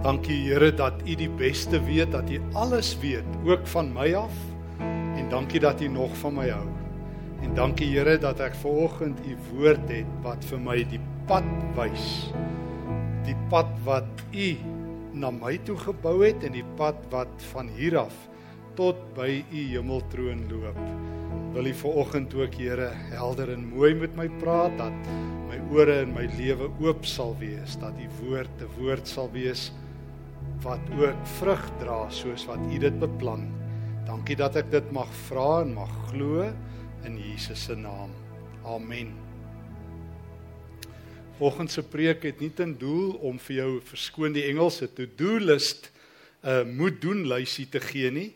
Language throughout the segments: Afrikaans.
Dankie Here dat U die beste weet, dat U alles weet, ook van my af. En dankie dat U nog van my hou. En dankie Here dat ek vanoggend U woord het wat vir my die pad wys. Die pad wat U na my toe gebou het en die pad wat van hier af tot by U hemeltroon loop. Wil U vanoggend ook Here helder en mooi met my praat dat my ore en my lewe oop sal wees, dat U woord 'n woord sal wees wat ook vrug dra soos wat U dit beplan. Dankie dat ek dit mag vra en mag glo in Jesus se naam. Amen. Volgens se preek het nie ten doel om vir jou verskoon die Engelse to-do list 'n uh, moet doen lysie te gee nie,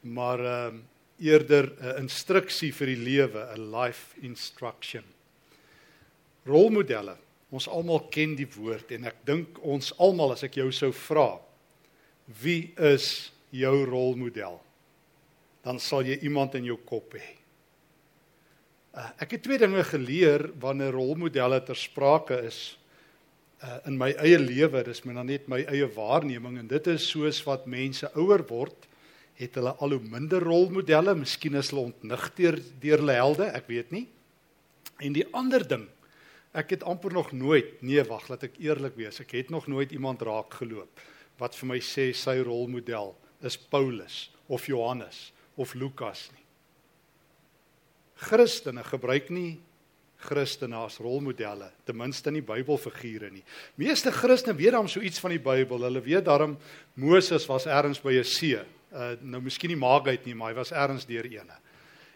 maar ehm uh, eerder 'n uh, instruksie vir die lewe, 'n life instruction. Rolmodelle. Ons almal ken die woord en ek dink ons almal as ek jou sou vra, Wie is jou rolmodel? Dan sal jy iemand in jou kop hê. Uh, ek het twee dinge geleer wanneer rolmodelle ter sprake is uh, in my eie lewe, dis my net my eie waarneming en dit is soos wat mense ouer word, het hulle al hoe minder rolmodelle, miskien is hulle ontnigter deur hulle helde, ek weet nie. En die ander ding, ek het amper nog nooit, nee wag, laat ek eerlik wees, ek het nog nooit iemand raak geloop wat vir my sê sy rolmodel is Paulus of Johannes of Lukas nie. Christene gebruik nie Christene as rolmodelle, ten minste in die Bybelfigure nie. Meeste Christene weet dan so iets van die Bybel. Hulle weet daarom Moses was ergens by 'n see. Uh nou miskien nie Maagheid nie, maar hy was ergens deur eene.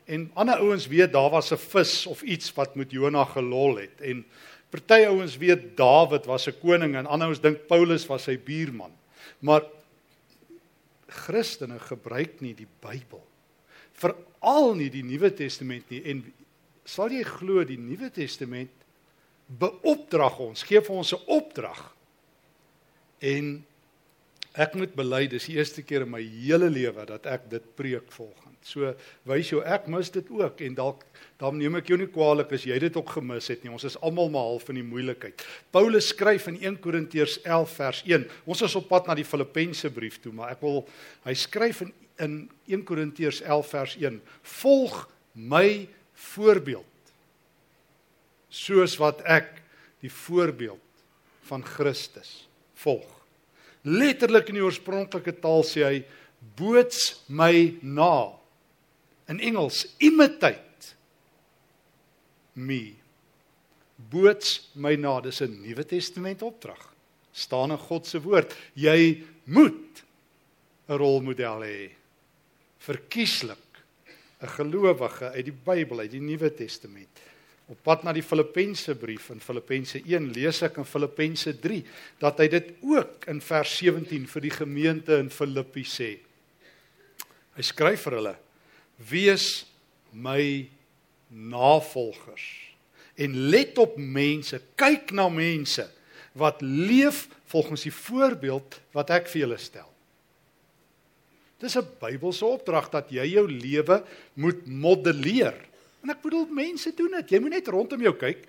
En ander ouens weet daar was 'n vis of iets wat met Jona gelol het. En party ouens weet Dawid was 'n koning en ander ouens dink Paulus was sy buurman. Maar Christene gebruik nie die Bybel veral nie die Nuwe Testament nie. En sal jy glo die Nuwe Testament beopdrag ons gee vir ons 'n opdrag. En ek moet bely dis die eerste keer in my hele lewe dat ek dit preek volgens So wys jou ek mis dit ook en dalk dan neem ek jou nie kwaadlik as jy dit ook gemis het nie. Ons is almal maar half in die moeilikheid. Paulus skryf in 1 Korintiërs 11 vers 1. Ons is op pad na die Filippense brief toe, maar ek wil hy skryf in in 1 Korintiërs 11 vers 1. Volg my voorbeeld. Soos wat ek die voorbeeld van Christus volg. Letterlik in die oorspronklike taal sê hy boots my na. In Engels imitate me. Boots my na dis 'n Nuwe Testament opdrag. Staan in God se woord. Jy moet 'n rolmodel hê. Verkieslik 'n gelowige uit die Bybel uit die Nuwe Testament op pad na die Filippense brief. In Filippense 1 lees ek in Filippense 3 dat hy dit ook in vers 17 vir die gemeente in Filippi sê. Hy skryf vir hulle wees my navolgers en let op mense. Kyk na mense wat leef volgens die voorbeeld wat ek vir julle stel. Dis 'n Bybelse opdrag dat jy jou lewe moet modelleer. En ek bedoel mense doen dit. Jy moet net rondom jou kyk.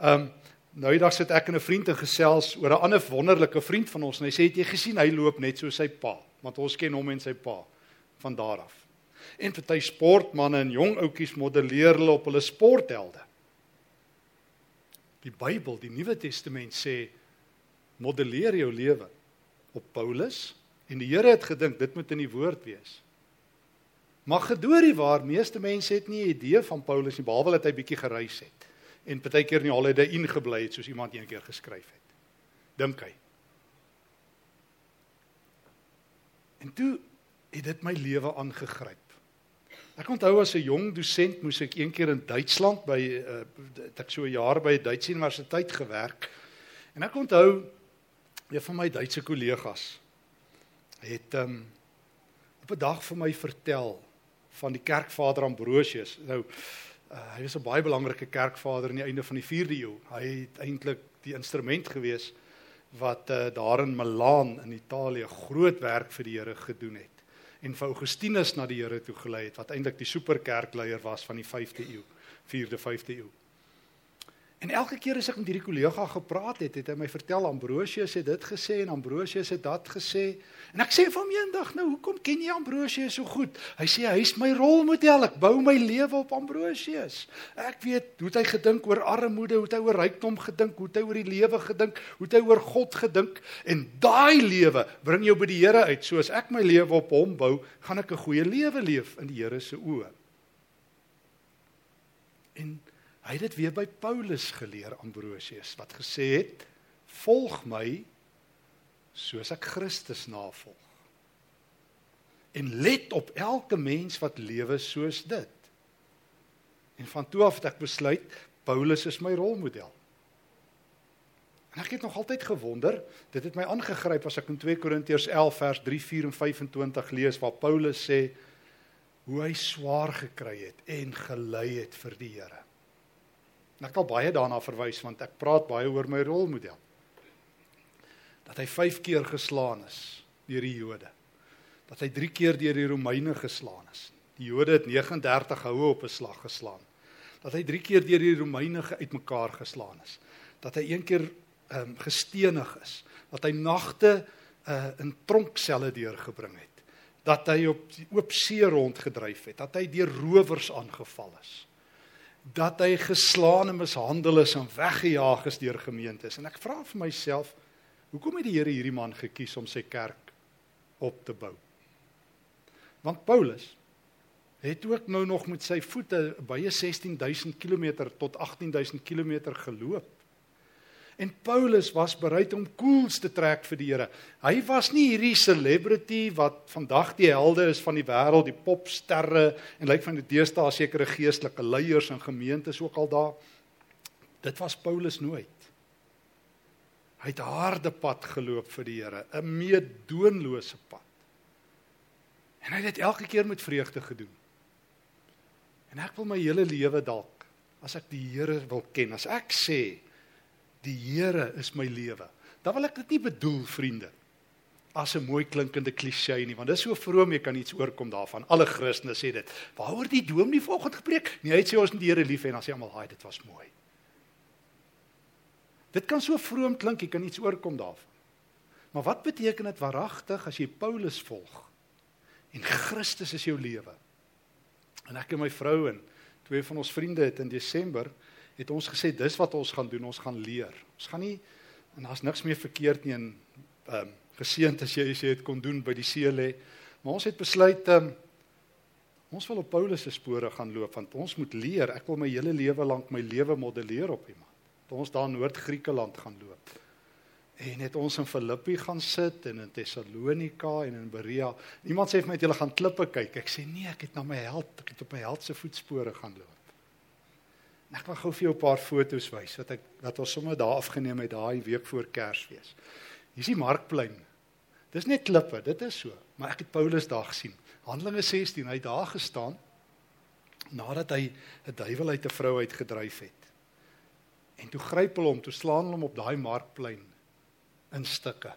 Um nou eendag sit ek en 'n vriend en gesels oor 'n ander wonderlike vriend van ons en hy sê het jy gesien hy loop net so sy pa, want ons ken hom en sy pa van daar af en party sportmense en jong ouetjies modelleer hulle op hulle sporthelde. Die Bybel, die Nuwe Testament sê modelleer jou lewe op Paulus en die Here het gedink dit moet in die woord wees. Maar gedoorie waar meeste mense het nie 'n idee van Paulus nie behalwe dat hy bietjie gereis het en partykeer in die holiday ingebly het soos iemand eendag geskryf het. Dink hy. En toe het dit my lewe aangegryp. Ek onthou as 'n jong dosent moes ek een keer in Duitsland by uh, ek so 'n jaar by 'n Duitse universiteit gewerk. En ek onthou een van my Duitse kollegas het um, op 'n dag vir my vertel van die kerkvader Ambrosius. Nou uh, hy was 'n baie belangrike kerkvader aan die einde van die 4de eeu. Hy het eintlik die instrument gewees wat uh, daar in Milaan in Italië groot werk vir die Here gedoen het en vir Augustinus na die Here toe gelei het wat eintlik die superkerkleier was van die 5de eeu, 4de 5de eeu. En elke keer as ek met hierdie kollega gepraat het, het hy my vertel Ambrosius het dit gesê en Ambrosius het dat gesê. En ek sê vir hom eendag, nou hoekom ken jy Ambrosius so goed? Hy sê hy's my rolmodel. Ek bou my lewe op Ambrosius. Ek weet hoe hy gedink oor armoede, hoe hy oor rykdom gedink, hoe hy oor die lewe gedink, hoe hy oor God gedink en daai lewe bring jou by die Here uit. So as ek my lewe op hom bou, gaan ek 'n goeie lewe leef in die Here se oë. En Hy het dit weer by Paulus geleer Ambrosius wat gesê het: "Volg my soos ek Christus navolg." En let op elke mens wat lewe soos dit. En van toe af het ek besluit Paulus is my rolmodel. En ek het nog altyd gewonder, dit het my aangegryp as ek in 2 Korintiërs 11 vers 3, 4 en 25 lees waar Paulus sê hoe hy swaar gekry het en gelei het vir die Here. En ek het al baie daarna verwys want ek praat baie oor my rolmodel. Dat hy 5 keer geslaan is deur die Jode. Dat hy 3 keer deur die Romeine geslaan is. Die Jode het 39 houe op 'n slag geslaan. Dat hy 3 keer deur die Romeine uitmekaar geslaan is. Dat hy een keer ehm um, gestenig is. Dat hy nagte uh, in tronkselle deurgebring het. Dat hy op die oop see rondgedryf het. Dat hy deur rowers aangeval is dat hy geslaan en mishandel is en weggejaag is deur gemeentes. En ek vra vir myself, hoekom het die Here hierdie man gekies om sy kerk op te bou? Want Paulus het ook nou nog met sy voete baie 16000 km tot 18000 km geloop. En Paulus was bereid om koels te trek vir die Here. Hy was nie hierdie celebrity wat vandag die helde is van die wêreld, die popsterre en lyk van die deesdae sekere geestelike leiers en gemeentes ook al daar. Dit was Paulus nooit. Hy het harde pad geloop vir die Here, 'n meedoenlose pad. En hy het dit elke keer met vreugde gedoen. En ek wil my hele lewe dalk as ek die Here wil ken, as ek sê die Here is my lewe. Dan wil ek dit nie bedoel vriende as 'n mooi klinkende klise nie, want dis so vroom jy kan iets oorkom daarvan. Alle Christene sê dit. Waaroor die dom nie vanoggend gepreek? Nee, hy sê ons moet die Here lief hê en dan sê almal, "Haai, dit was mooi." Dit kan so vroom klink, jy kan iets oorkom daarvan. Maar wat beteken dit waaragtig as jy Paulus volg en Christus is jou lewe? En ek en my vrou en twee van ons vriende het in Desember het ons gesê dis wat ons gaan doen, ons gaan leer. Ons gaan nie en daar's niks meer verkeerd nie in ehm um, geseënd as jy as jy dit kon doen by die see lê. Maar ons het besluit ehm um, ons wil op Paulus se spore gaan loop want ons moet leer. Ek wil my hele lewe lank my lewe modelleer op iemand. Dat ons daar in Noord-Griekeland gaan loop. En het ons in Filippi gaan sit en in Tessalonika en in Berea. Iemand sê vir my jy gaan klippe kyk. Ek sê nee, ek het na my held, ek het op my held se voetspore gaan loop. Ek wil gou vir jou 'n paar foto's wys wat ek wat ons sommer daar afgeneem het daai week voor Kersfees. Hier's die markplein. Dis net klippe, dit is so, maar ek het Paulus daar gesien. Handelinge 16, hy het daar gestaan nadat hy 'n duiwel uit 'n vrou uitgedryf het. En toe gryp hulle hom, toe slaan hulle hom op daai markplein in stukke.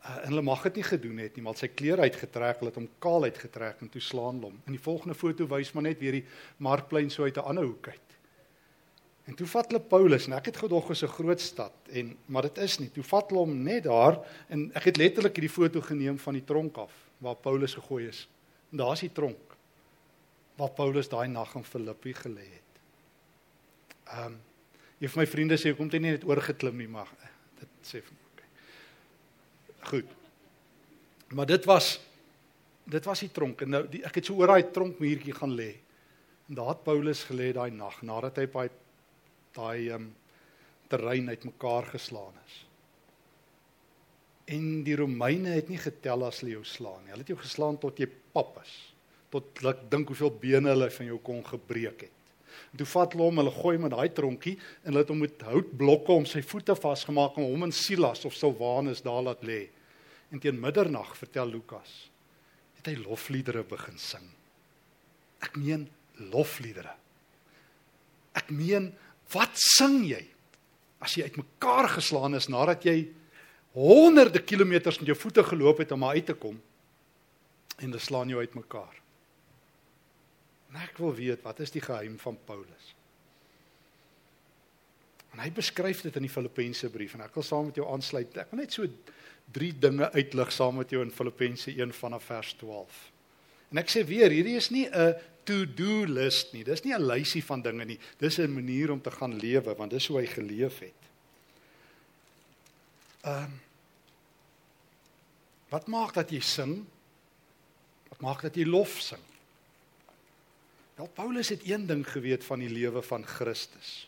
Uh, en hulle mag dit nie gedoen het nie, maar sy klere uitgetrek, hulle het hom kaal uitgetrek en toe slaan hom. In die volgende foto wys maar net weer die markplein so uit 'n ander hoek uit. En toe vat hulle Paulus en ek het gedog is 'n groot stad en maar dit is nie. Toe vat hulle hom net daar en ek het letterlik hierdie foto geneem van die tronk af waar Paulus gegooi is. En daar's die tronk waar Paulus daai nag in Filippi gelê het. Ehm um, een van my vriende sê kom dit nie net oorgeklim nie, maar dit sê vir Goed. Maar dit was dit was die tronk en nou die, ek het so oor daai tronkmuurtjie gaan lê. En daar het Paulus gelê daai nag nadat hy by daai ehm um, terrein uitmekaar geslaan is. En die Romeine het nie getel as hulle jou slaan nie. Hulle het jou geslaan tot jy pap is. Tot ek dink hoeveel bene hulle van jou kon gebreek het. En toe vat hulle hom, hulle gooi hom in daai tronkie en hulle het hom met houtblokke om sy voete vasgemaak en hom in Silas of Silwanus daar laat lê. En teen middernag, vertel Lukas, het hy lofliedere begin sing. Ek meen lofliedere. Ek meen, wat sing jy as jy uitmekaar geslaan is nadat jy honderde kilometers met jou voete geloop het om uit te kom en hulle slaan jou uitmekaar. En ek wil weet wat is die geheim van Paulus? En hy beskryf dit in die Filippense brief en ek wil saam met jou aansluit. Ek wil net so drie dinge uitlig saam met jou in Filippense 1 vanaf vers 12. En ek sê weer, hierdie is nie 'n to-do list nie. Dis nie 'n lysie van dinge nie. Dis 'n manier om te gaan lewe want dis hoe hy geleef het. Ehm um, Wat maak dat jy sing? Wat maak dat jy lof sing? Wel Paulus het een ding geweet van die lewe van Christus.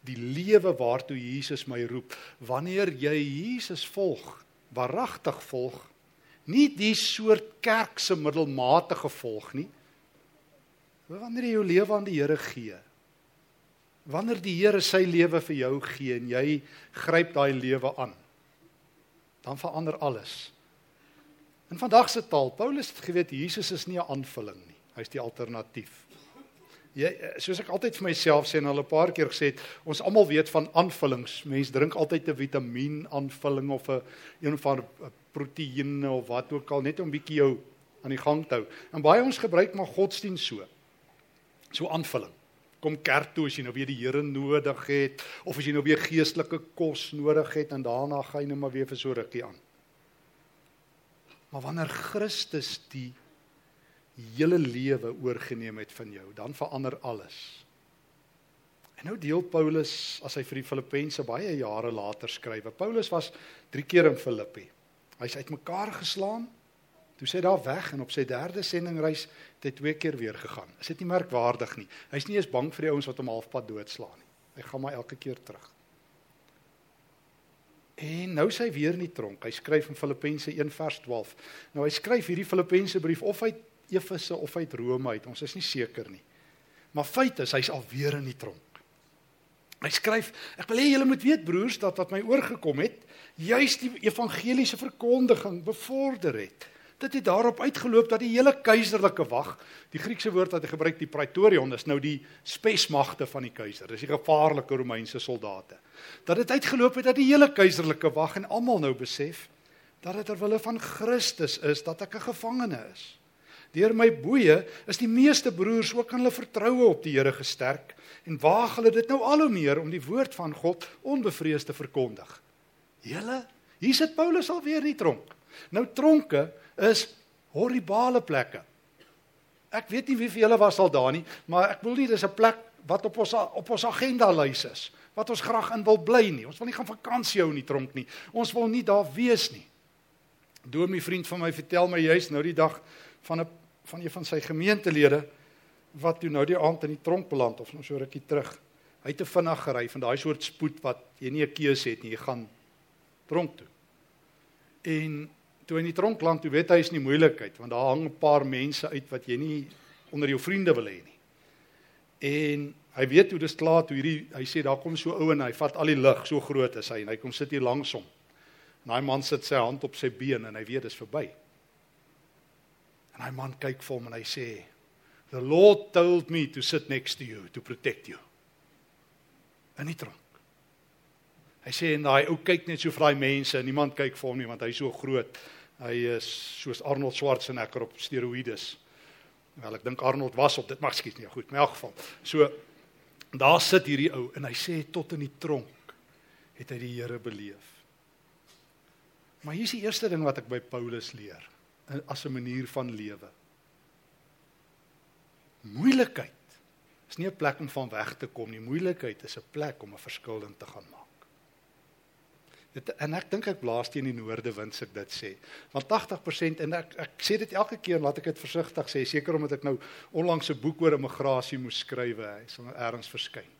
Die lewe waartoe Jesus my roep. Wanneer jy Jesus volg, waaragtig volg, nie die soort kerk se middelmatige volg nie. Wanneer jy jou lewe aan die Here gee. Wanneer die Here sy lewe vir jou gee en jy gryp daai lewe aan, dan verander alles. In vandag se taal, Paulus het geweet Jesus is nie 'n aanvulling nie. Hy's die alternatief. Jy soos ek altyd vir myself sê en al 'n paar keer gesê het, ons almal weet van aanvullings. Mense drink altyd 'n vitamien aanvulling of 'n een van 'n proteïene of wat ook al net om bietjie jou aan die gang te hou. En baie ons gebruik maar godsdiens so. So aanvulling. Kom kerk toe as jy nou weer die Here nodig het of as jy nou weer geestelike kos nodig het en daarna gaan jy net maar weer vir so rukkie aan. Maar wanneer Christus die hele lewe oorgeneem het van jou, dan verander alles. En nou deel Paulus as hy vir die Filippense baie jare later skryf. Paulus was 3 keer in Filippi. Hy's uitmekaar geslaan. Toe sê daar weg en op sy derde sendingreis het hy twee keer weer gegaan. Is dit nie merkwaardig nie? Hy's nie eens bang vir die ouens wat hom halfpad doodslaan nie. Hy gaan maar elke keer terug. En nou sê hy weer in die tronk. Hy skryf in Filippense 1 vers 12. Nou hy skryf hierdie Filippense brief of uit Efese of uit Rome uit. Ons is nie seker nie. Maar feit is hy's alweer in die tronk. Hy skryf: Ek wil hê julle moet weet broers dat wat my oorgekom het, juis die evangeliese verkondiging bevorder het dit het daarop uitgeloop dat die hele keiserlike wag, die Griekse woord wat hy gebruik, die praetorion, is nou die spesmagte van die keiser. Dis die gevaarlike Romeinse soldate. Dat dit uitgeloop het dat die hele keiserlike wag en almal nou besef dat dit terwille van Christus is dat ek 'n gevangene is. Deur my boeye is die meeste broers ook aan hulle vertroue op die Here gesterk en waag hulle dit nou al hoe meer om die woord van God onbevreesd te verkondig. Julle, hier sit Paulus alweer in die tronk. Nou tronke is horribale plekke. Ek weet nie wie vir julle was al daar nie, maar ek wil nie dis 'n plek wat op ons op ons agenda lys is wat ons graag in wil bly nie. Ons wil nie gaan vakansie hou in die tronk nie. Ons wil nie daar wees nie. Doomie vriend van my vertel my juist nou die dag van 'n van een van sy gemeentelede wat toe nou die aand in die tronk beland of nou so rukkie terug. Hy het te vinnig gery van daai soort spoed wat jy nie 'n keuse het nie, jy gaan tronk toe. En toe in die tronk land, toe weet hy is nie moeilikheid want daar hang 'n paar mense uit wat jy nie onder jou vriende wil hê nie. En hy weet hoe dis klaar toe hierdie hy sê daar kom so ou en hy vat al die lig, so groot is hy en hy kom sit hier langs hom. En daai man sit sy hand op sy been en hy weet dis verby. En daai man kyk vir hom en hy sê The Lord told me to sit next to you to protect you. En hy tronk. Hy sê en daai ou kyk net so vir daai mense en niemand kyk vir hom nie want hy's so groot. Hy is soos Arnold Schwarzenegger op steroïdes. Wel ek dink Arnold was op dit mag skiet nie goed in elk geval. So daar sit hierdie ou en hy sê tot in die tronk het hy die Here beleef. Maar hier is die eerste ding wat ek by Paulus leer as 'n manier van lewe. Moeilikheid is nie 'n plek om van weg te kom nie. Moeilikheid is 'n plek om 'n verskil in te gaan maak. Dit en ek dink ek blaas teen die noorde wind ek dit sê. Want 80% en ek ek sê dit elke keer laat ek dit versigtig sê seker omdat ek nou onlangs 'n boek oor immigrasie moes skryf, hy sal nou ergens verskyn.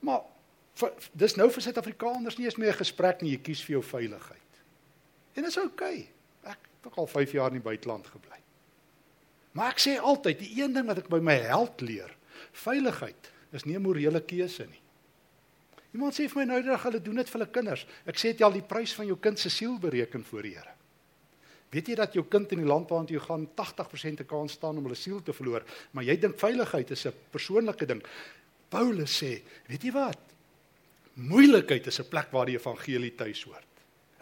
Maar vir, dis nou vir Suid-Afrikaners nie eens meer 'n gesprek nie, jy kies vir jou veiligheid. En dit is oukei. Okay. Ek het al 5 jaar in die buiteland gebly. Maar ek sê altyd, die een ding wat ek by my held leer, veiligheid is nie 'n morele keuse nie. Iemand sê vir my nou dat hulle doen dit vir hulle kinders. Ek sê dit al die prys van jou kind se siel bereken voor die Here. Weet jy dat jou kind in die land waartoe jy gaan 80% te kans staan om hulle siel te verloor, maar jy dink veiligheid is 'n persoonlike ding. Paulus sê, weet jy wat? Moeilikheid is 'n plek waar die evangelie tuis hoort.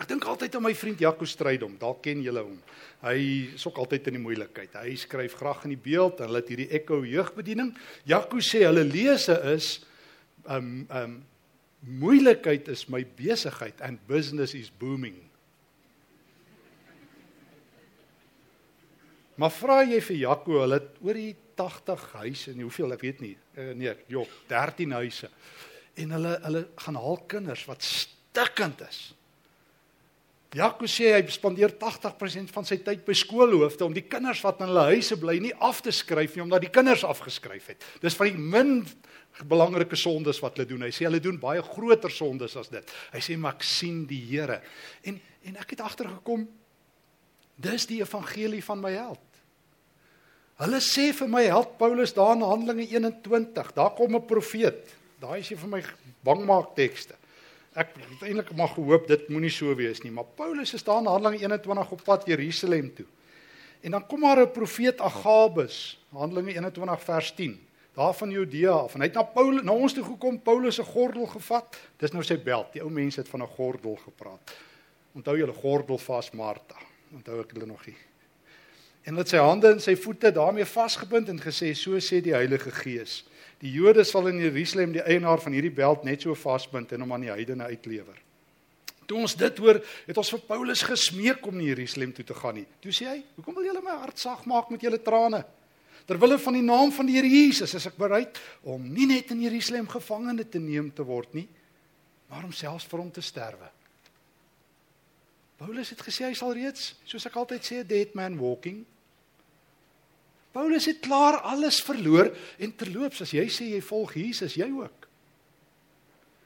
Ek dink altyd aan my vriend Jaco Strydom, dalk ken julle hom. Hy is ook altyd in die moeilikheid. Hy skryf graag in die beeld en hulle het hierdie Echo jeugbediening. Jaco sê hulle lese is um um moeilikheid is my besigheid and business is booming. Maar vra jy vir Jaco, hulle het oor die 80 huise en hoeveel, ek weet nie. Uh, nee, joh, 13 huise. En hulle hulle gaan haal kinders wat stikkend is. Jaco sê hy spandeer 80% van sy tyd by skoolhoofde om die kinders wat in hulle huise bly nie af te skryf nie omdat die kinders afgeskryf het. Dis van die min belangrike sondes wat hulle doen. Hy sê hulle doen baie groter sondes as dit. Hy sê maar ek sien die Here. En en ek het agtergekom dis die evangelie van my held. Hulle sê vir my held Paulus daar in Handelinge 21, daar kom 'n profeet. Daai is jy vir my bangmaak tekste. Ek het eintlik maar gehoop dit moenie so wees nie, maar Paulus is daar in Handelinge 21 op pad Jerusalem toe. En dan kom maar 'n profeet Agabus, Handelinge 21 vers 10, daar van Judea af. En hy het na Paulus na ons toe gekom, Paulus se gordel gevat. Dis nou sy beld. Die ou mense het van 'n gordel gepraat. Onthou julle gordel vas Martha. Onthou ek hulle nog nie. En het sy hande en sy voete daarmee vasgebind en gesê so sê die Heilige Gees Die Jode sal in Jerusalem die eienaar van hierdie beld net so vasbind en hom aan die heidene uitlewer. Toe ons dit hoor, het ons vir Paulus gesmeek om na Jerusalem toe te gaan nie. Toe sê hy, "Hoekom wil julle my hart sag maak met julle trane? Terwille van die naam van die Here Jesus is ek bereid om nie net in Jerusalem gevangene te neem te word nie, maar om selfs vir hom te sterwe." Paulus het gesê hy sal reeds, soos ek altyd sê, a dead man walking Paulus het klaar alles verloor en terloops as jy sê jy volg Jesus, jy ook.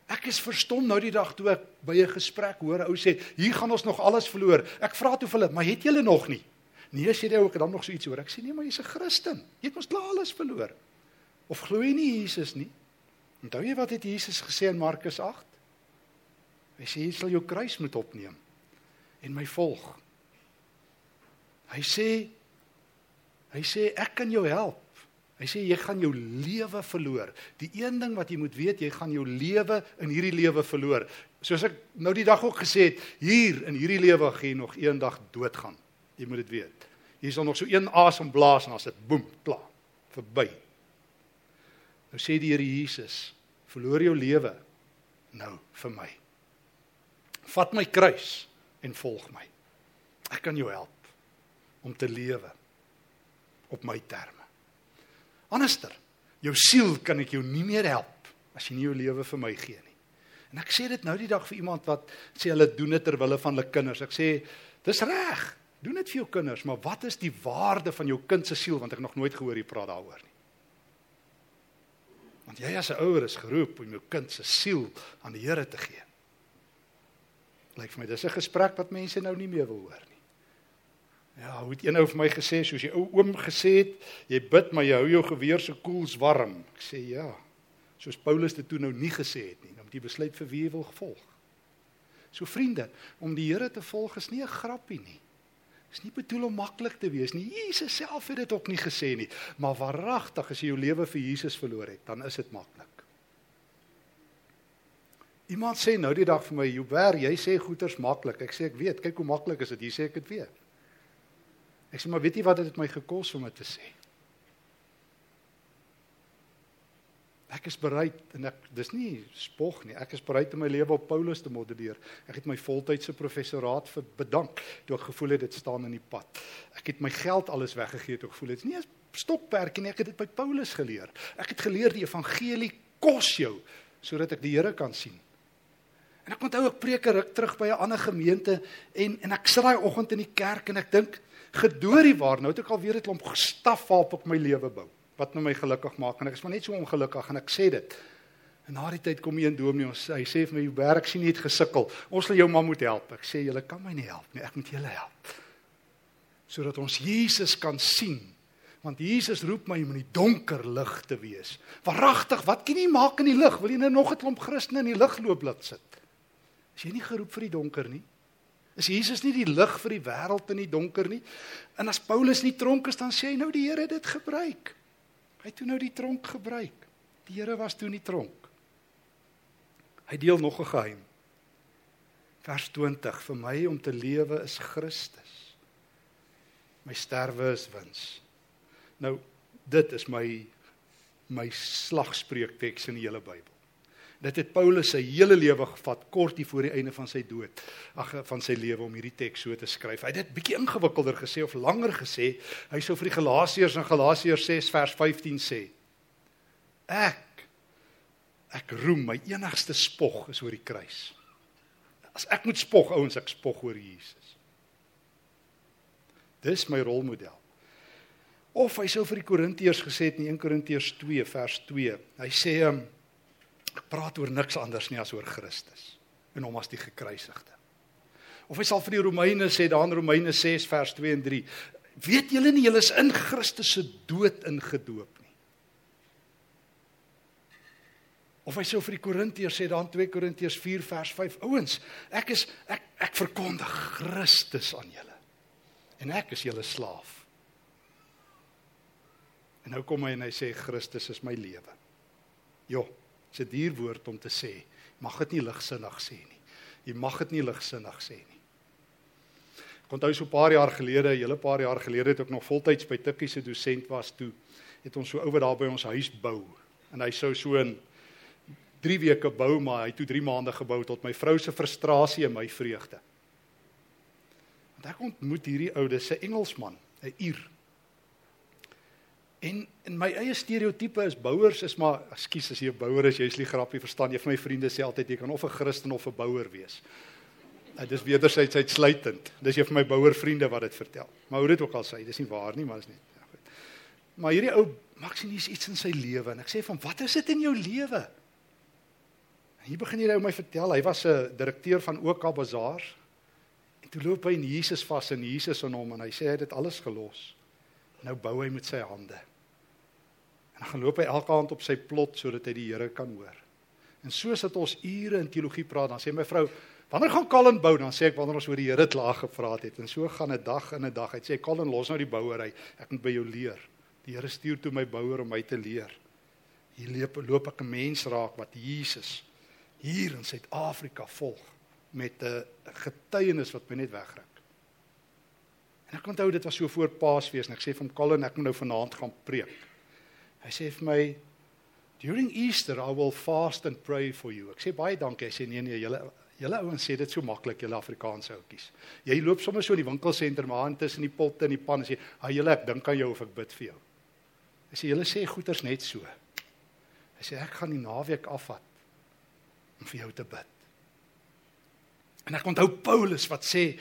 Ek is verstom nou die dag toe ek by 'n gesprek hoor ou sê, "Hier gaan ons nog alles verloor." Ek vra toe vir hulle, "Maar het julle nog nie?" Nee, sê jy ook dan nog so iets hoor. Ek sê nee, maar jy's 'n Christen. Jy het mos klaar alles verloor. Of glo jy nie Jesus nie? Onthou jy wat het Jesus gesê in Markus 8? Hy sê jy sal jou kruis moet opneem en my volg. Hy sê Hy sê ek kan jou help. Hy sê jy gaan jou lewe verloor. Die een ding wat jy moet weet, jy gaan jou lewe in hierdie lewe verloor. Soos ek nou die dag ook gesê het, hier in hierdie lewe gaan jy nog eendag doodgaan. Jy moet dit weet. Jy sal nog so een asem blaas en as dit boem, klaar, verby. Nou sê die Here Jesus, verloor jou lewe nou vir my. Vat my kruis en volg my. Ek kan jou help om te lewe op my terme. Anderster, jou siel kan ek jou nie meer help as jy nie jou lewe vir my gee nie. En ek sê dit nou die dag vir iemand wat sê hulle doen dit ter wille van hulle kinders. Ek sê dis reg. Doen dit vir jou kinders, maar wat is die waarde van jou kind se siel want ek nog nooit gehoor jy praat daaroor nie. Want jy as 'n ouer is geroep om jou kind se siel aan die Here te gee. Lyk vir my dis 'n gesprek wat mense nou nie meer wil hoor nie. Ja, hoe het een ou vir my gesê soos jy ou oom gesê het, jy bid maar jy hou jou geweer se koels warm. Ek sê ja. Soos Paulus dit toe nou nie gesê het nie, om die besluit vir wie jy wil volg. So vriende, om die Here te volg is nie 'n grappie nie. Is nie bedoel om maklik te wees nie. Jesus self het dit ook nie gesê nie, maar waaragtig as jy jou lewe vir Jesus verloor het, dan is dit maklik. Iemand sê nou die dag vir my, "Joubert, jy sê goeters maklik." Ek sê ek weet, kyk hoe maklik is dit. Jy sê ek dit weet. Ek sê maar weet jy wat dit my gekos om dit te sê? Ek is bereid en ek dis nie spog nie. Ek is bereid om my lewe op Paulus te modelleer. Ek het my voltydse professoraat vir bedank toe ek gevoel het dit staan in die pad. Ek het my geld alles weggegee toe ek gevoel het dit nie 'n stokperdjie nie. Ek het dit by Paulus geleer. Ek het geleer die evangelie kos jou sodat ek die Here kan sien. En ek onthou ek preek 'n ruk terug by 'n ander gemeente en en ek sit daai oggend in die kerk en ek dink gedoorie waar? Nou het ek al weer 'n klomp staf waarop ek my lewe bou wat nou my gelukkig maak. En ek is maar net so ongelukkig en ek sê dit. En na die tyd kom een dominee ons hy sê vir my jou werk sien nie het gesukkel. Ons wil jou maar moet help. Ek sê julle kan my nie help nie. Ek moet julle help. Sodat ons Jesus kan sien. Want Jesus roep my om in die donker lig te wees. Waaragtig wat kan jy maak in die lig? Wil jy nou nog 'n klomp Christene in die lig loop laat sit? Is jy nie geroep vir die donker nie Is Jesus nie die lig vir die wêreld in die donker nie? En as Paulus nie tronk is, dan sê hy nou die Here het dit gebruik. Hy het toe nou die tronk gebruik. Die Here was toe nie tronk. Hy deel nog 'n geheim. Vers 20: Vir my om te lewe is Christus. My sterwe is wins. Nou dit is my my slagspreuk teks in die hele Bybel. Dit het Paulus sy hele lewe gevat kort voor die einde van sy dood, ag van sy lewe om hierdie teks so te skryf. Hy het dit bietjie ingewikkelder gesê of langer gesê. Hy sou vir die Galasiërs in Galasiërs 6 vers 15 sê: Ek ek roem my enigste spog is oor die kruis. As ek moet spog, ouens, ek spog oor Jesus. Dis my rolmodel. Of hy sou vir die Korintiërs gesê het in 1 Korintiërs 2 vers 2. Hy sê um, ek praat oor niks anders nie as oor Christus en hom as die gekruisigde. Of hy sal vir die Romeine sê daar in Romeine 6 vers 2 en 3. Weet julle nie julle is in Christus se dood ingedoop nie? Of hy sou vir die Korintiërs sê daar in 2 Korintiërs 4 vers 5. Ouens, ek is ek ek verkondig Christus aan julle. En ek is julle slaaf. En nou kom hy en hy sê Christus is my lewe. Jo, dis 'n duur woord om te sê. Mag dit nie ligsinnig sê nie. Jy mag dit nie ligsinnig sê nie. Ek onthou so 'n paar jaar gelede, 'n hele paar jaar gelede het ek nog voltyds by Tikkie se dosent was toe, het ons so ouer daar by ons huis bou. En hy sou so in 3 weke bou, maar hy het toe 3 maande gebou tot my vrou se frustrasie en my vreugde. Want ek ontmoet hierdie oude se Engelsman, 'n Ier. En in my eie stereotipe is bouers is maar, ekskuus as jy 'n bouer is, jy's nie grappie verstaan. Een van my vriende sê altyd jy kan of 'n Christen of 'n bouer wees. Dit is wederzijds uitsluitend. Dis een van my bouervriende wat dit vertel. Maar hoe dit ook al sê, dis nie waar nie, maar is net. Ja, goed. Maar hierdie ou sien iets in sy lewe en ek sê van wat is dit in jou lewe? En hier begin hierdie ou my vertel, hy was 'n direkteur van OK Bazaar. En toe loop hy in Jesus vas en Jesus in hom en hy sê hy het dit alles gelos. Nou bou hy met sy hande. En dan loop hy elke aand op sy plot sodat hy die Here kan hoor. En soos dat ons ure in teologie praat, dan sê my vrou, "Wanneer gaan Colin bou?" Dan sê ek, "Wanneer ons oor die Here klaar gepraat het." En so gaan 'n dag in 'n dag. Hy sê, "Colin, los nou die bouery. Ek moet by jou leer." Die Here stuur toe my bouer om my te leer. Hier loop loop ek 'n mens raak wat Jesus hier in Suid-Afrika volg met 'n getuienis wat my net wegryk. En ek onthou dit was so voor Paasfees en ek sê vir hom Colin ek moet nou vanaand gaan preek. Hy sê vir my during Easter I will fast and pray for you. Ek sê baie dankie. Hy sê nee nee, julle julle ouens sê dit so maklik, julle Afrikaanse ouetjies. Jy loop sommer so in die winkelsentrum maar tussen die potte en die pan en sê, "Ag julle, ek dink aan jou of ek bid vir jou." Hy sê julle sê goeters net so. Hy sê ek gaan die naweek afvat om vir jou te bid. En ek onthou Paulus wat sê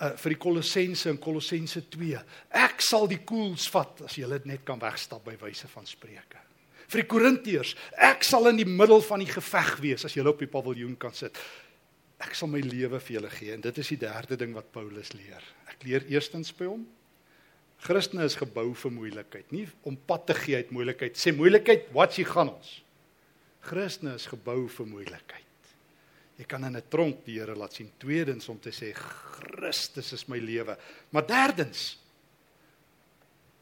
uh, vir die Kolossense in Kolossense 2. Ek sal die koels vat as julle net kan wegstap by wyse van spreuke. Vir die Korintiërs, ek sal in die middel van die geveg wees as julle op die paviljoen kan sit. Ek sal my lewe vir julle gee en dit is die derde ding wat Paulus leer. Ek leer eerstens by hom Christene is gebou vir moeilikheid, nie om pad te gee uit moeilikheid. Sê moeilikheid, wat s'ie gaan ons? Christene is gebou vir moeilikheid. Jy kan in 'n tronk die Here laat sien. Tweedens om te sê Christus is my lewe. Maar derdens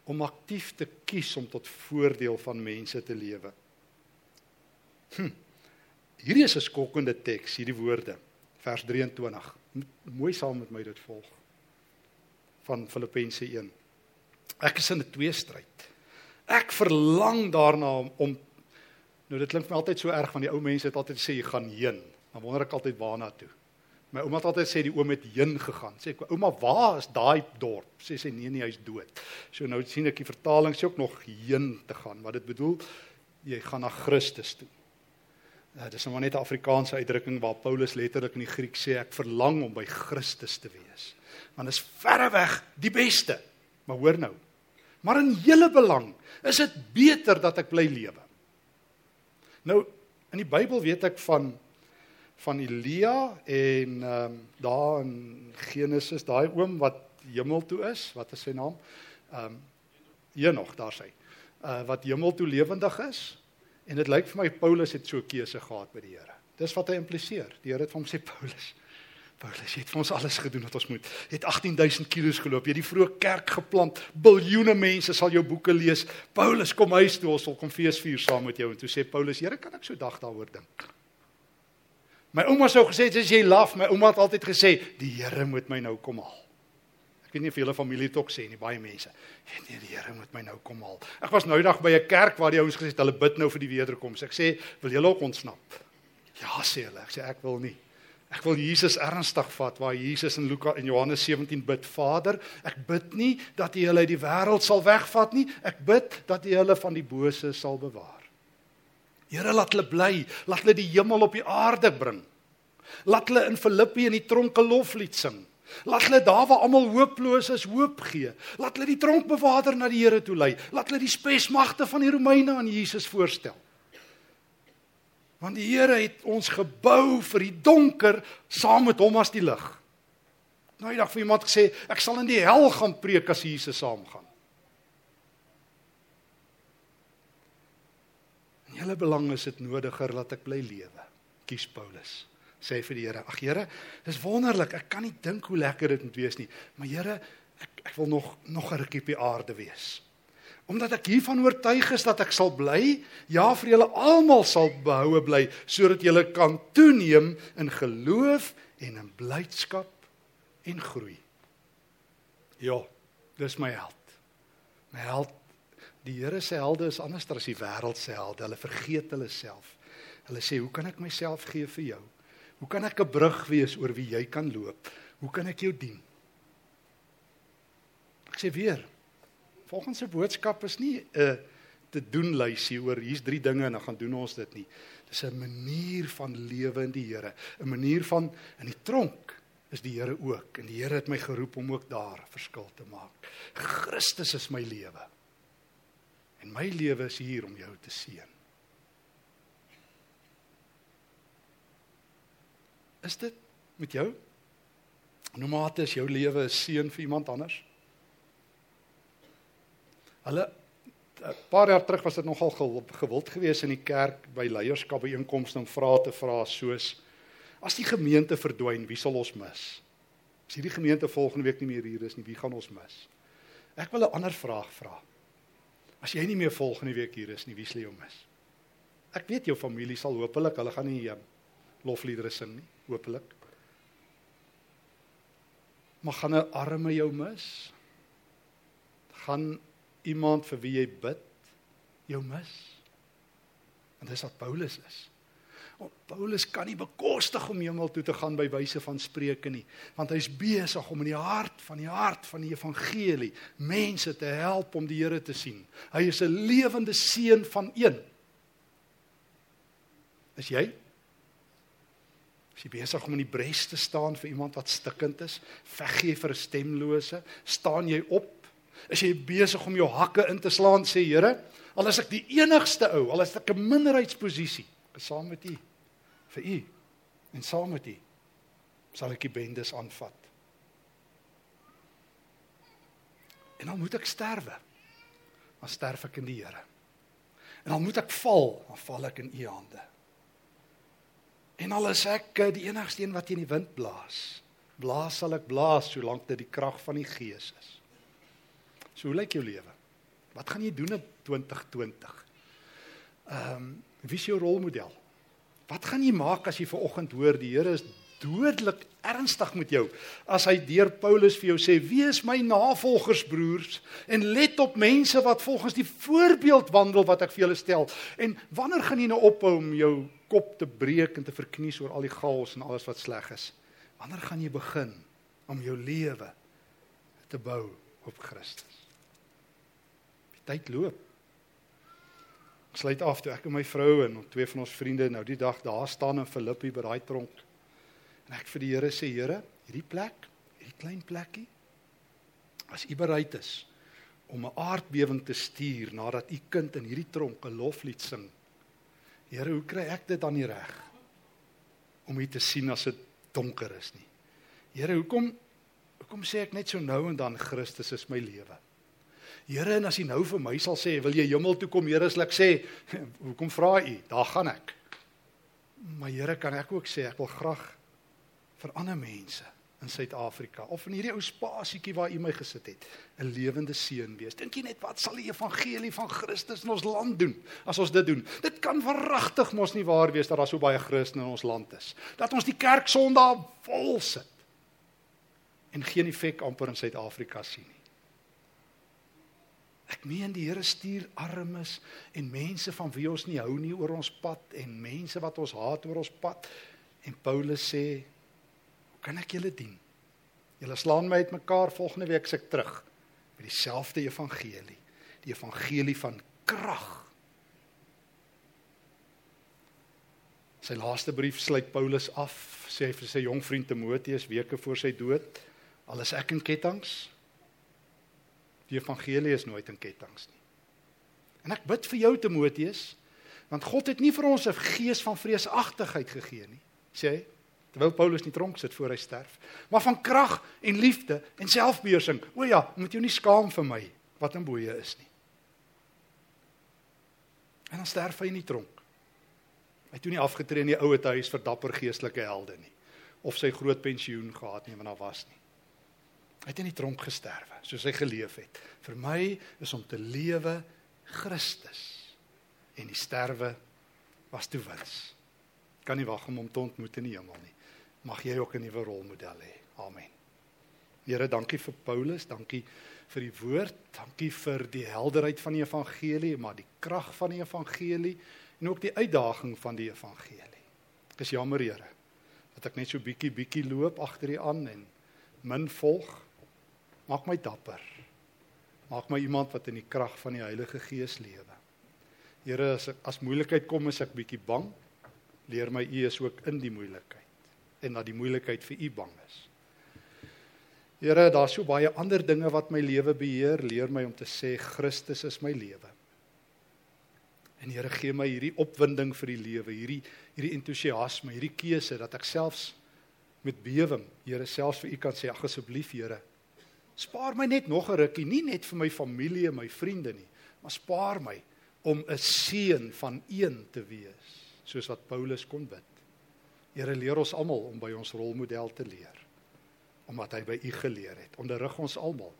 om aktief te kies om tot voordeel van mense te lewe. Hm. Hierdie is 'n skokkende teks, hierdie woorde. Vers 23. Mooi saam met my dit volg. Van Filippense 1. Ek is in 'n tweestryd. Ek verlang daarna om, om nou dit klink vir my altyd so erg van die ou mense het altyd gesê jy gaan heen. Dan wonder ek altyd waarna toe. My ouma het altyd sê die oom het heen gegaan. Sê ek, "Ouma, waar is daai dorp?" Sê sy, "Nee nee, hy's dood." So nou sien ek die vertaling sê ook nog heen te gaan. Wat dit bedoel, jy gaan na Christus toe. Uh, dis nou net 'n Afrikaanse uitdrukking waar Paulus letterlik in die Griek sê ek verlang om by Christus te wees. Want is verreweg die beste. Maar hoor nou. Maar in hele belang is dit beter dat ek bly lewe. Nou in die Bybel weet ek van van Elia en ehm um, daar in Genesis daai oom wat hemel toe is, wat is sy naam? Ehm um, Henog, daar sê. Uh wat hemel toe lewendig is en dit lyk vir my Paulus het so 'n keuse gehad by die Here. Dis wat hy impliseer. Die Here het vir hom sê Paulus Paulus het vir ons alles gedoen wat ons moet. Jy het 18000 km geloop. Jy het die vroeë kerk geplant. Biljoene mense sal jou boeke lees. Paulus kom huis toe, ons sal kom feesvier saam met jou en toe sê Paulus, Here, kan ek so dag daaroor dink? My ouma sou gesê het as jy laf, my ouma het altyd gesê die Here moet my nou kom haal. Ek weet nie of julle familie dit ook sê nie, baie mense. Nee, die Here moet my nou kom haal. Ek was nou eendag by 'n kerk waar die ouens gesê het hulle bid nou vir die wederkoms. Ek sê, wil julle ook ontsnap? Ja sê hulle. Ek sê ek wil nie. Ek wil Jesus ernstig vat waar Jesus in Lukas en Johannes 17 bid, Vader, ek bid nie dat U hulle uit die wêreld sal wegvat nie, ek bid dat U hulle van die bose sal bewaar. Here laat hulle bly, laat hulle die hemel op die aarde bring. Laat hulle in Filippi in die tronke loflied sing. Laat hulle daar waar almal hooploos is, hoop gee. Laat hulle die tronkbewaarder na die Here toe lei. Laat hulle die spesmagte van die Romeine aan Jesus voorstel. Want die Here het ons gebou vir die donker saam met hom as die lig. Nou eendag vir iemand gesê, ek sal in die hel gaan preek as Jesus saamgaan. Julle belang is dit nodiger dat ek bly lewe. Kies Paulus. Sê vir die Here, ag Here, dis wonderlik. Ek kan nie dink hoe lekker dit moet wees nie. Maar Here, ek ek wil nog nog 'n rukkie op die aarde wees omdat ek hiervan oortuig is dat ek sal bly, ja vir julle almal sal behoue bly, sodat julle kan toeneem in geloof en in blydskap en groei. Ja, dis my held. My held, die Here se helde is anders as die wêreld se helde. Hulle vergeet hulle self. Hulle sê, "Hoe kan ek myself gee vir jou? Hoe kan ek 'n brug wees oor wie jy kan loop? Hoe kan ek jou dien?" Ek sê weer, Volgens se boodskap is nie 'n uh, te doen lysie oor hier's drie dinge en dan gaan doen ons dit nie. Dis 'n manier van lewe in die Here, 'n manier van in die tronk is die Here ook en die Here het my geroep om ook daar verskil te maak. Christus is my lewe. En my lewe is hier om jou te seën. Is dit met jou? Nomate is jou lewe 'n seën vir iemand anders? Hulle 'n paar jaar terug was dit nogal gewild geweest in die kerk by leierskap by einkomste om vrae te vra soos as die gemeente verdwyn, wie sal ons mis? As hierdie gemeente volgende week nie meer hier is nie, wie gaan ons mis? Ek wil 'n ander vraag vra. As jy nie meer volgende week hier is nie, wie sal jou mis? Ek weet jou familie sal hopelik, hulle gaan nie um, lofliedere sing nie, hopelik. Maar gaan 'n arme jou mis? Gaan iemand vir wie jy bid jou mis. En dis wat Paulus is. Want Paulus kan nie bekostig om hemel toe te gaan by wyse van spreuke nie, want hy's besig om in die hart van die hart van die evangelie mense te help om die Here te sien. Hy is 'n lewende seun van een. Is jy? Is jy besig om in die bres te staan vir iemand wat stikkend is? Veg jy vir 'n stemlose? Staan jy op Is jy besig om jou hakke in te slaan sê Here, al is ek die enigste ou, al is ek 'n minderheidsposisie, saam met U vir U en saam met U sal ek die bendes aanvat. En dan moet ek sterwe. Dan sterf ek in die Here. En dan moet ek val, dan val ek in U hande. En al is ek eh, die enigste een wat teen die wind blaas, blaas sal ek blaas solank dit die krag van die Gees is. So hoe lyk jou lewe? Wat gaan jy doen in 2020? Ehm, um, wie is jou rolmodel? Wat gaan jy maak as jy ver oggend hoor die Here is dodelik ernstig met jou? As hy deur Paulus vir jou sê: "Wees my navolgers, broers, en let op mense wat volgens die voorbeeld wandel wat ek vir julle stel." En wanneer gaan jy nou ophou om jou kop te breek en te verknies oor al die chaos en alles wat sleg is? Wanneer gaan jy begin om jou lewe te bou op Christus? tyd loop. Ek sluit af toe ek en my vrou en twee van ons vriende nou die dag daar staan in Filippi by daai tronk. En ek vir die Here sê, Here, hierdie plek, hierdie klein plekkie, as U bereid is om 'n aardbewing te stuur nadat U kind in hierdie tronk 'n loflied sing. Here, hoe kry ek dit dan nie reg om U te sien as dit donker is nie? Here, hoekom hoekom sê ek net so nou en dan Christus is my lewe? Here, en as U nou vir my sal sê, wil jy hemel toe kom, Here, sal ek sê, hoekom vra U? Daar gaan ek. Maar Here, kan ek ook sê ek wil graag vir ander mense in Suid-Afrika of in hierdie ou spasietjie waar U my gesit het, 'n lewende seën wees. Dink jy net wat sal die evangelie van Christus in ons land doen as ons dit doen? Dit kan verragtig mos nie waar wees dat daar so baie Christene in ons land is. Dat ons die kerk Sondag vol sit en geen effek amper in Suid-Afrika sien nie. Ek meen die Here stuur armes en mense van wie ons nie hou nie oor ons pad en mense wat ons haat oor ons pad. En Paulus sê, "Hoe kan ek julle dien? Julle slaan my uitmekaar, volgende week se ek terug met dieselfde evangelie, die evangelie van krag." Sy laaste brief sluit Paulus af, sê hy vir sy jong vriend Timoteus weke voor sy dood, al is ek in kettinge Die evangelie is nooit in kettinge nie. En ek bid vir jou Timoteus, want God het nie vir ons 'n gees van vreesagtigheid gegee nie, sê hy, terwyl Paulus in die tronk sit voor hy sterf, maar van krag en liefde en selfbeheersing. O ja, moet jou nie skaam vir my wat in boeye is nie. En dan sterf hy in die tronk. Hy het toe nie afgetree in die ouete huis vir dapper geestelike helde nie of sy groot pensioen gehad nie, want daar was nie. Hy het in die tronk gesterwe, soos hy geleef het. Vir my is om te lewe Christus en die sterwe was toe wins. Kan nie wag om hom te ontmoet in die hemel nie. Mag jy ook 'n nuwe rolmodel hê. Amen. Here, dankie vir Paulus, dankie vir die woord, dankie vir die helderheid van die evangelie, maar die krag van die evangelie en ook die uitdaging van die evangelie. Ek is jammer, Here, dat ek net so bietjie bietjie loop agter U aan en min volg. Maak my dapper. Maak my iemand wat in die krag van die Heilige Gees lewe. Here, as ek, as moeilikheid kom, is ek bietjie bang. Leer my U is ook in die moeilikheid en dat die moeilikheid vir U bang is. Here, daar's so baie ander dinge wat my lewe beheer. Leer my om te sê Christus is my lewe. En Here, gee my hierdie opwinding vir die lewe, hierdie hierdie entoesiasme, hierdie keuse dat ek selfs met bewering, Here, selfs vir U kan sê, ag asseblief Here, Spaar my net nog 'n rukkie, nie net vir my familie en my vriende nie, maar spaar my om 'n seun van een te wees, soos wat Paulus kon bid. Here leer ons almal om by ons rolmodel te leer, omdat hy by U geleer het. Onderrig ons almal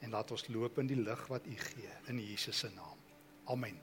en laat ons loop in die lig wat U gee in Jesus se naam. Amen.